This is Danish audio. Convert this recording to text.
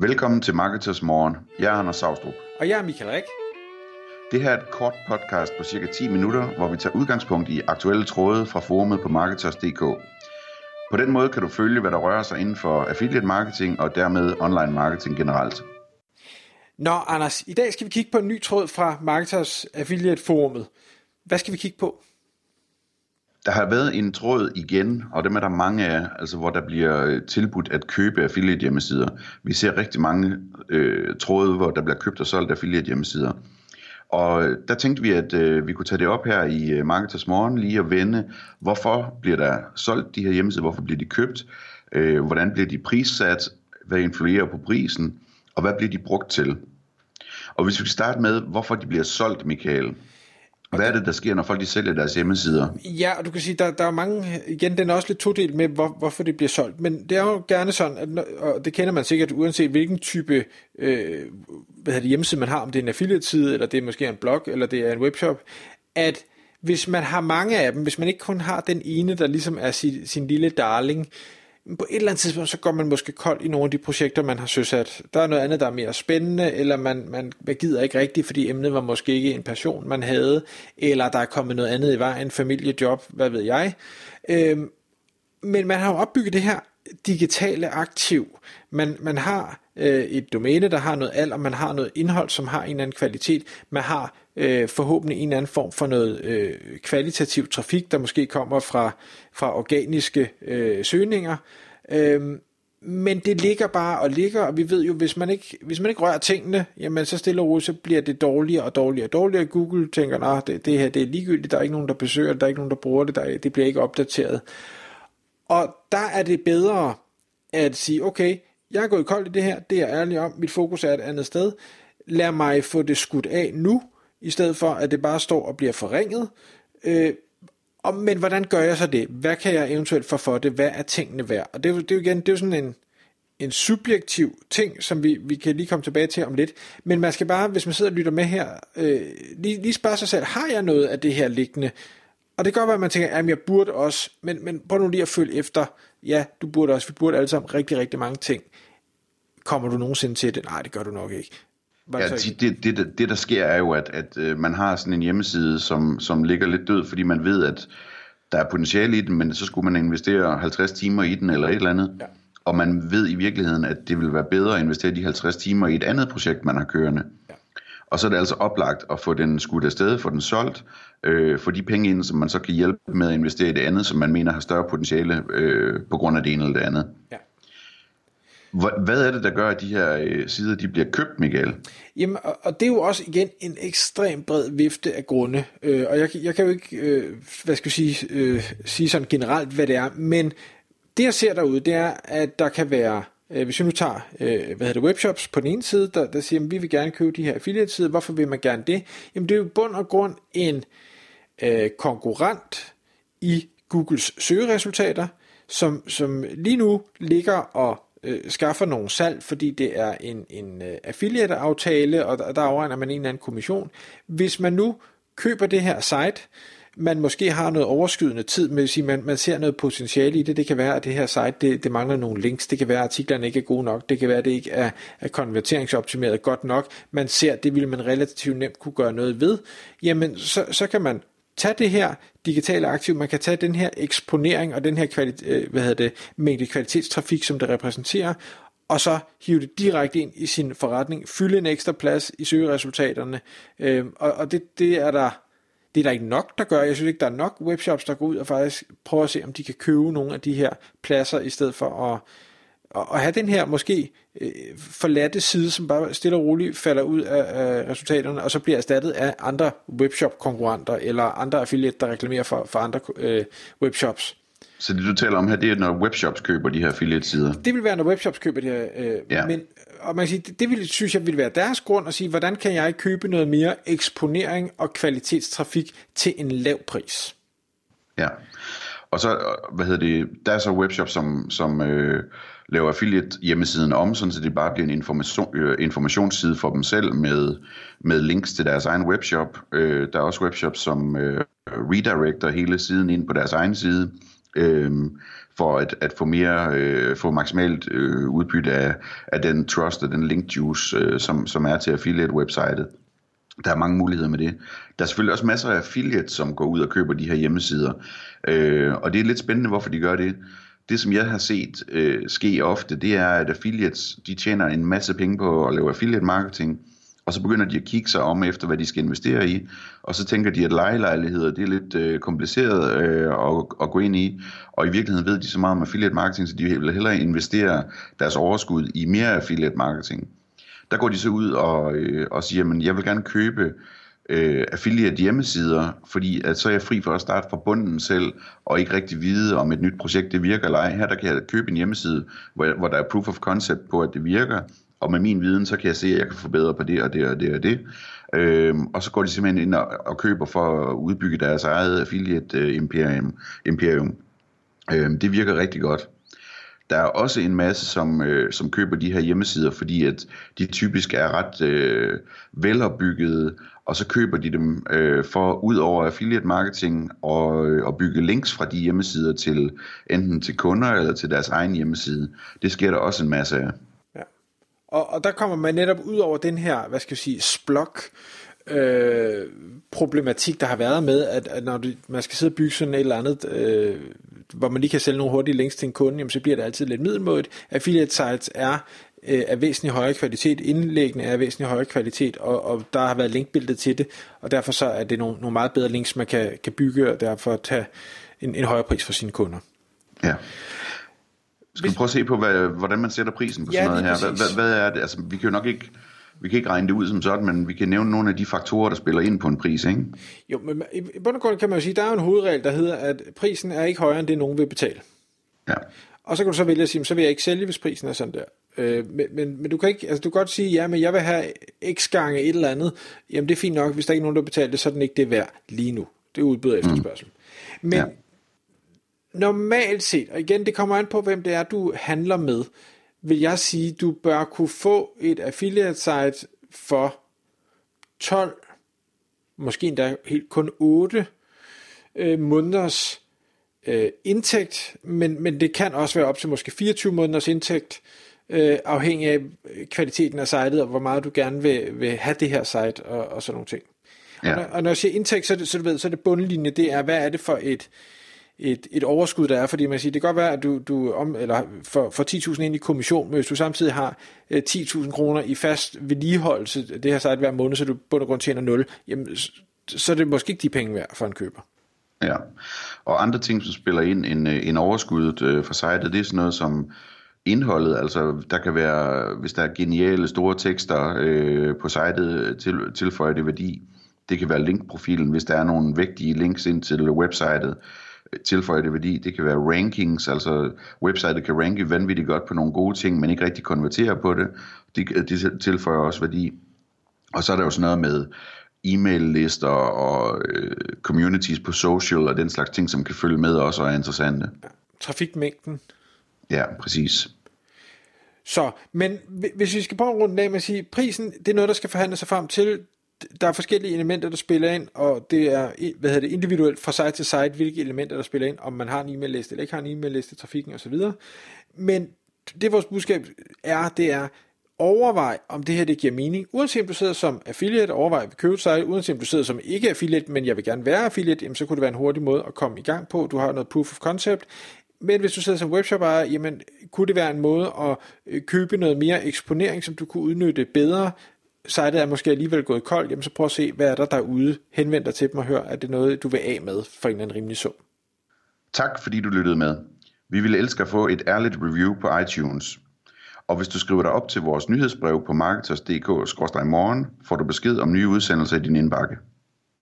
Velkommen til Marketers Morgen. Jeg er Anders Saustrup. Og jeg er Michael Rik. Det her er et kort podcast på cirka 10 minutter, hvor vi tager udgangspunkt i aktuelle tråde fra forumet på Marketers.dk. På den måde kan du følge, hvad der rører sig inden for affiliate marketing og dermed online marketing generelt. Nå, Anders, i dag skal vi kigge på en ny tråd fra Marketers Affiliate Forumet. Hvad skal vi kigge på? Der har været en tråd igen, og dem er der mange af, altså hvor der bliver øh, tilbudt at købe affiliate hjemmesider. Vi ser rigtig mange øh, tråde, hvor der bliver købt og solgt affiliate hjemmesider. Og øh, der tænkte vi, at øh, vi kunne tage det op her i øh, Marketers Morgen, lige at vende, hvorfor bliver der solgt de her hjemmesider, hvorfor bliver de købt, øh, hvordan bliver de prissat, hvad influerer på prisen, og hvad bliver de brugt til. Og hvis vi starter med, hvorfor de bliver solgt, Michael, hvad er det, der sker, når folk de sælger deres hjemmesider? Ja, og du kan sige, der, der er mange, igen, den er også lidt todelt med, hvor, hvorfor det bliver solgt. Men det er jo gerne sådan, at, og det kender man sikkert, uanset hvilken type øh, hvad det, hjemmeside man har, om det er en affiliate-side, eller det er måske en blog, eller det er en webshop, at hvis man har mange af dem, hvis man ikke kun har den ene, der ligesom er sin, sin lille darling, på et eller andet tidspunkt, så går man måske kold i nogle af de projekter, man har søsat. Der er noget andet, der er mere spændende, eller man, man, man gider ikke rigtigt, fordi emnet var måske ikke en passion, man havde, eller der er kommet noget andet i vejen, familiejob, hvad ved jeg. Øhm, men man har jo opbygget det her digitale aktiv. Man, man har øh, et domæne, der har noget alder, man har noget indhold, som har en eller anden kvalitet, man har øh, forhåbentlig en eller anden form for noget øh, kvalitativ trafik, der måske kommer fra, fra organiske øh, søgninger. Øh, men det ligger bare og ligger, og vi ved jo, hvis man ikke, hvis man ikke rører tingene, jamen så stille og roligt, så bliver det dårligere og dårligere og dårligere. Google tænker, at det, det her det er ligegyldigt, der er ikke nogen, der besøger det, der er ikke nogen, der bruger det, der, det bliver ikke opdateret. Og der er det bedre at sige, okay, jeg er gået koldt i det her, det er jeg ærlig om, mit fokus er et andet sted. Lad mig få det skudt af nu, i stedet for at det bare står og bliver forringet. Øh, og, men hvordan gør jeg så det? Hvad kan jeg eventuelt få for det? Hvad er tingene værd? Og det, det er jo igen, det er jo sådan en, en subjektiv ting, som vi, vi kan lige komme tilbage til om lidt. Men man skal bare, hvis man sidder og lytter med her, øh, lige, lige spørge sig selv, har jeg noget af det her liggende? Og det kan godt være, at man tænker, at jeg burde også, men, men prøv nu lige at følge efter. Ja, du burde også, vi burde alle sammen rigtig, rigtig mange ting. Kommer du nogensinde til det? Nej, det gør du nok ikke. Ja, det, det, det, det der sker er jo, at, at øh, man har sådan en hjemmeside, som, som ligger lidt død, fordi man ved, at der er potentiale i den, men så skulle man investere 50 timer i den eller et eller andet. Ja. Og man ved i virkeligheden, at det vil være bedre at investere de 50 timer i et andet projekt, man har kørende. Ja. Og så er det altså oplagt at få den skudt afsted, få den solgt, øh, få de penge ind, som man så kan hjælpe med at investere i det andet, som man mener har større potentiale øh, på grund af det ene eller det andet. Ja. Hvad er det, der gør, at de her øh, sider de bliver købt, Michael? Jamen, og, og det er jo også igen en ekstrem bred vifte af grunde. Øh, og jeg, jeg kan jo ikke, øh, hvad skal jeg sige, øh, sige sådan generelt, hvad det er, men det jeg ser derude, det er, at der kan være, Øh, hvis vi nu tager, øh, hvad hedder det, webshops på den ene side, der, der siger, at vi vil gerne købe de her affiliate-sider, hvorfor vil man gerne det? Jamen det er jo bund og grund en øh, konkurrent i Googles søgeresultater, som, som lige nu ligger og øh, skaffer nogle salg, fordi det er en, en øh, affiliate-aftale, og der, der afregner man en eller anden kommission. Hvis man nu køber det her site, man måske har noget overskydende tid med sige, man, man ser noget potentiale i det. Det kan være, at det her site, det, det mangler nogle links. Det kan være, at artiklerne ikke er gode nok. Det kan være, at det ikke er, er konverteringsoptimeret godt nok. Man ser, at det ville man relativt nemt kunne gøre noget ved. Jamen, så, så kan man tage det her digitale aktiv, man kan tage den her eksponering og den her kvalit- øh, hvad hedder det, mængde kvalitetstrafik, som det repræsenterer, og så hive det direkte ind i sin forretning, fylde en ekstra plads i søgeresultaterne, øh, og, og det, det er der det er der ikke nok, der gør. Jeg synes ikke, der er nok webshops, der går ud og faktisk prøver at se, om de kan købe nogle af de her pladser, i stedet for at, at have den her måske øh, forladte side, som bare stille og roligt falder ud af, af resultaterne, og så bliver erstattet af andre webshop-konkurrenter, eller andre affiliate, der reklamerer for, for andre øh, webshops. Så det du taler om her, det er når webshops køber de her affiliate-sider? Det vil være, når webshops køber de her. Øh, ja. men, og man kan sige, det, det vil, synes jeg vil være deres grund at sige, hvordan kan jeg købe noget mere eksponering og kvalitetstrafik til en lav pris? Ja, og så, hvad hedder det, der er så webshops, som, som øh, laver affiliate hjemmesiden om, sådan så det bare bliver en information, øh, informationsside for dem selv med, med links til deres egen webshop. Øh, der er også webshops, som øh, redirecter hele siden ind på deres egen side, øh, for at, at få mere, øh, få maksimalt øh, udbytte af, af den trust og den link juice, øh, som, som er til affiliate-websitet. Der er mange muligheder med det. Der er selvfølgelig også masser af affiliates, som går ud og køber de her hjemmesider. Øh, og det er lidt spændende, hvorfor de gør det. Det, som jeg har set øh, ske ofte, det er, at affiliates de tjener en masse penge på at lave affiliate marketing, og så begynder de at kigge sig om efter, hvad de skal investere i, og så tænker de, at lejelejligheder, det er lidt øh, kompliceret øh, at, at gå ind i, og i virkeligheden ved de så meget om affiliate marketing, så de vil hellere investere deres overskud i mere affiliate marketing. Der går de så ud og, øh, og siger, at jeg vil gerne købe øh, affiliate hjemmesider, fordi at så er jeg fri for at starte fra bunden selv, og ikke rigtig vide, om et nyt projekt det virker eller ej. Her der kan jeg købe en hjemmeside, hvor, hvor der er proof of concept på, at det virker, og med min viden, så kan jeg se, at jeg kan forbedre på det og det og det og det. Øhm, og så går de simpelthen ind og, og køber for at udbygge deres eget affiliate uh, imperium. imperium. Øhm, det virker rigtig godt. Der er også en masse, som, øh, som køber de her hjemmesider, fordi at de typisk er ret øh, velopbyggede, og så køber de dem øh, for ud over affiliate marketing og, øh, og bygge links fra de hjemmesider til enten til kunder eller til deres egen hjemmeside. Det sker der også en masse af. Og, og der kommer man netop ud over den her, hvad skal jeg sige, splok, øh, problematik, der har været med, at, at når du, man skal sidde og bygge sådan et eller andet, øh, hvor man lige kan sælge nogle hurtige links til en kunde, jamen, så bliver det altid lidt middelmådigt. Affiliate sites er øh, af væsentlig højere kvalitet, indlæggene er af væsentlig højere kvalitet, og, og der har været linkbilledet til det, og derfor så er det nogle, nogle meget bedre links, man kan, kan bygge, og derfor tage en, en højere pris for sine kunder. Ja. Skal vi prøve at se på, hvad, hvordan man sætter prisen på ja, sådan noget her? Hvad, hvad, er det? Altså, vi kan jo nok ikke vi kan ikke regne det ud som sådan, men vi kan nævne nogle af de faktorer, der spiller ind på en pris, ikke? Jo, men i bund og grund kan man jo sige, at der er en hovedregel, der hedder, at prisen er ikke højere, end det nogen vil betale. Ja. Og så kan du så vælge at sige, så vil jeg ikke sælge, hvis prisen er sådan der. Øh, men, men, men du kan ikke, altså du kan godt sige, ja, men jeg vil have x gange et eller andet. Jamen det er fint nok, hvis der ikke er nogen, der betaler det, så er den ikke det værd lige nu. Det er udbud og efterspørgsel. Mm. Men ja. Normalt set, og igen, det kommer an på, hvem det er, du handler med, vil jeg sige, du bør kunne få et affiliate site for 12, måske endda helt kun 8 øh, måneders øh, indtægt, men, men det kan også være op til måske 24 måneders indtægt, øh, afhængig af kvaliteten af sitet, og hvor meget du gerne vil, vil have det her site, og, og sådan nogle ting. Ja. Og, når, og når jeg siger indtægt, så er, det, så, du ved, så er det bundlinje, det er, hvad er det for et, et, et overskud, der er, fordi man siger, det kan godt være, at du, du om, eller for, for 10.000 ind i kommission, men hvis du samtidig har øh, 10.000 kroner i fast vedligeholdelse, det her sagt hver måned, så du bund og grund tjener 0, jamen, så er det måske ikke de penge værd for en køber. Ja, og andre ting, som spiller ind en, en overskuddet øh, for sitet, det er sådan noget som indholdet, altså der kan være, hvis der er geniale store tekster øh, på sitet, øh, til, tilføjer det værdi. Det kan være linkprofilen, hvis der er nogle vigtige links ind til websitet tilføjer det værdi. Det kan være rankings, altså websitet kan ranke vanvittigt godt på nogle gode ting, men ikke rigtig konvertere på det. Det, det tilføjer også værdi. Og så er der jo sådan noget med e-mail-lister og øh, communities på social og den slags ting, som kan følge med også og er interessante. Trafikmængden. Ja, præcis. Så, men hvis vi skal prøve en runde af med at sige, prisen, det er noget, der skal forhandle sig frem til der er forskellige elementer, der spiller ind, og det er hvad hedder det, individuelt fra site til site, hvilke elementer, der spiller ind, om man har en e-mail-liste eller ikke har en e-mail-liste, trafikken osv. Men det vores budskab er, det er, overvej, om det her det giver mening. Uanset om du sidder som affiliate, overvej at købe sig, Uanset om du sidder som ikke affiliate, men jeg vil gerne være affiliate, jamen, så kunne det være en hurtig måde at komme i gang på. Du har noget proof of concept. Men hvis du sidder som webshop ejer, jamen kunne det være en måde at øh, købe noget mere eksponering, som du kunne udnytte bedre, sejlet er måske alligevel gået koldt, jamen så prøv at se, hvad er der derude. Henvend dig til dem og hør, er det noget, du vil af med for en eller anden rimelig sum. Tak fordi du lyttede med. Vi ville elske at få et ærligt review på iTunes. Og hvis du skriver dig op til vores nyhedsbrev på marketers.dk-morgen, får du besked om nye udsendelser i din indbakke.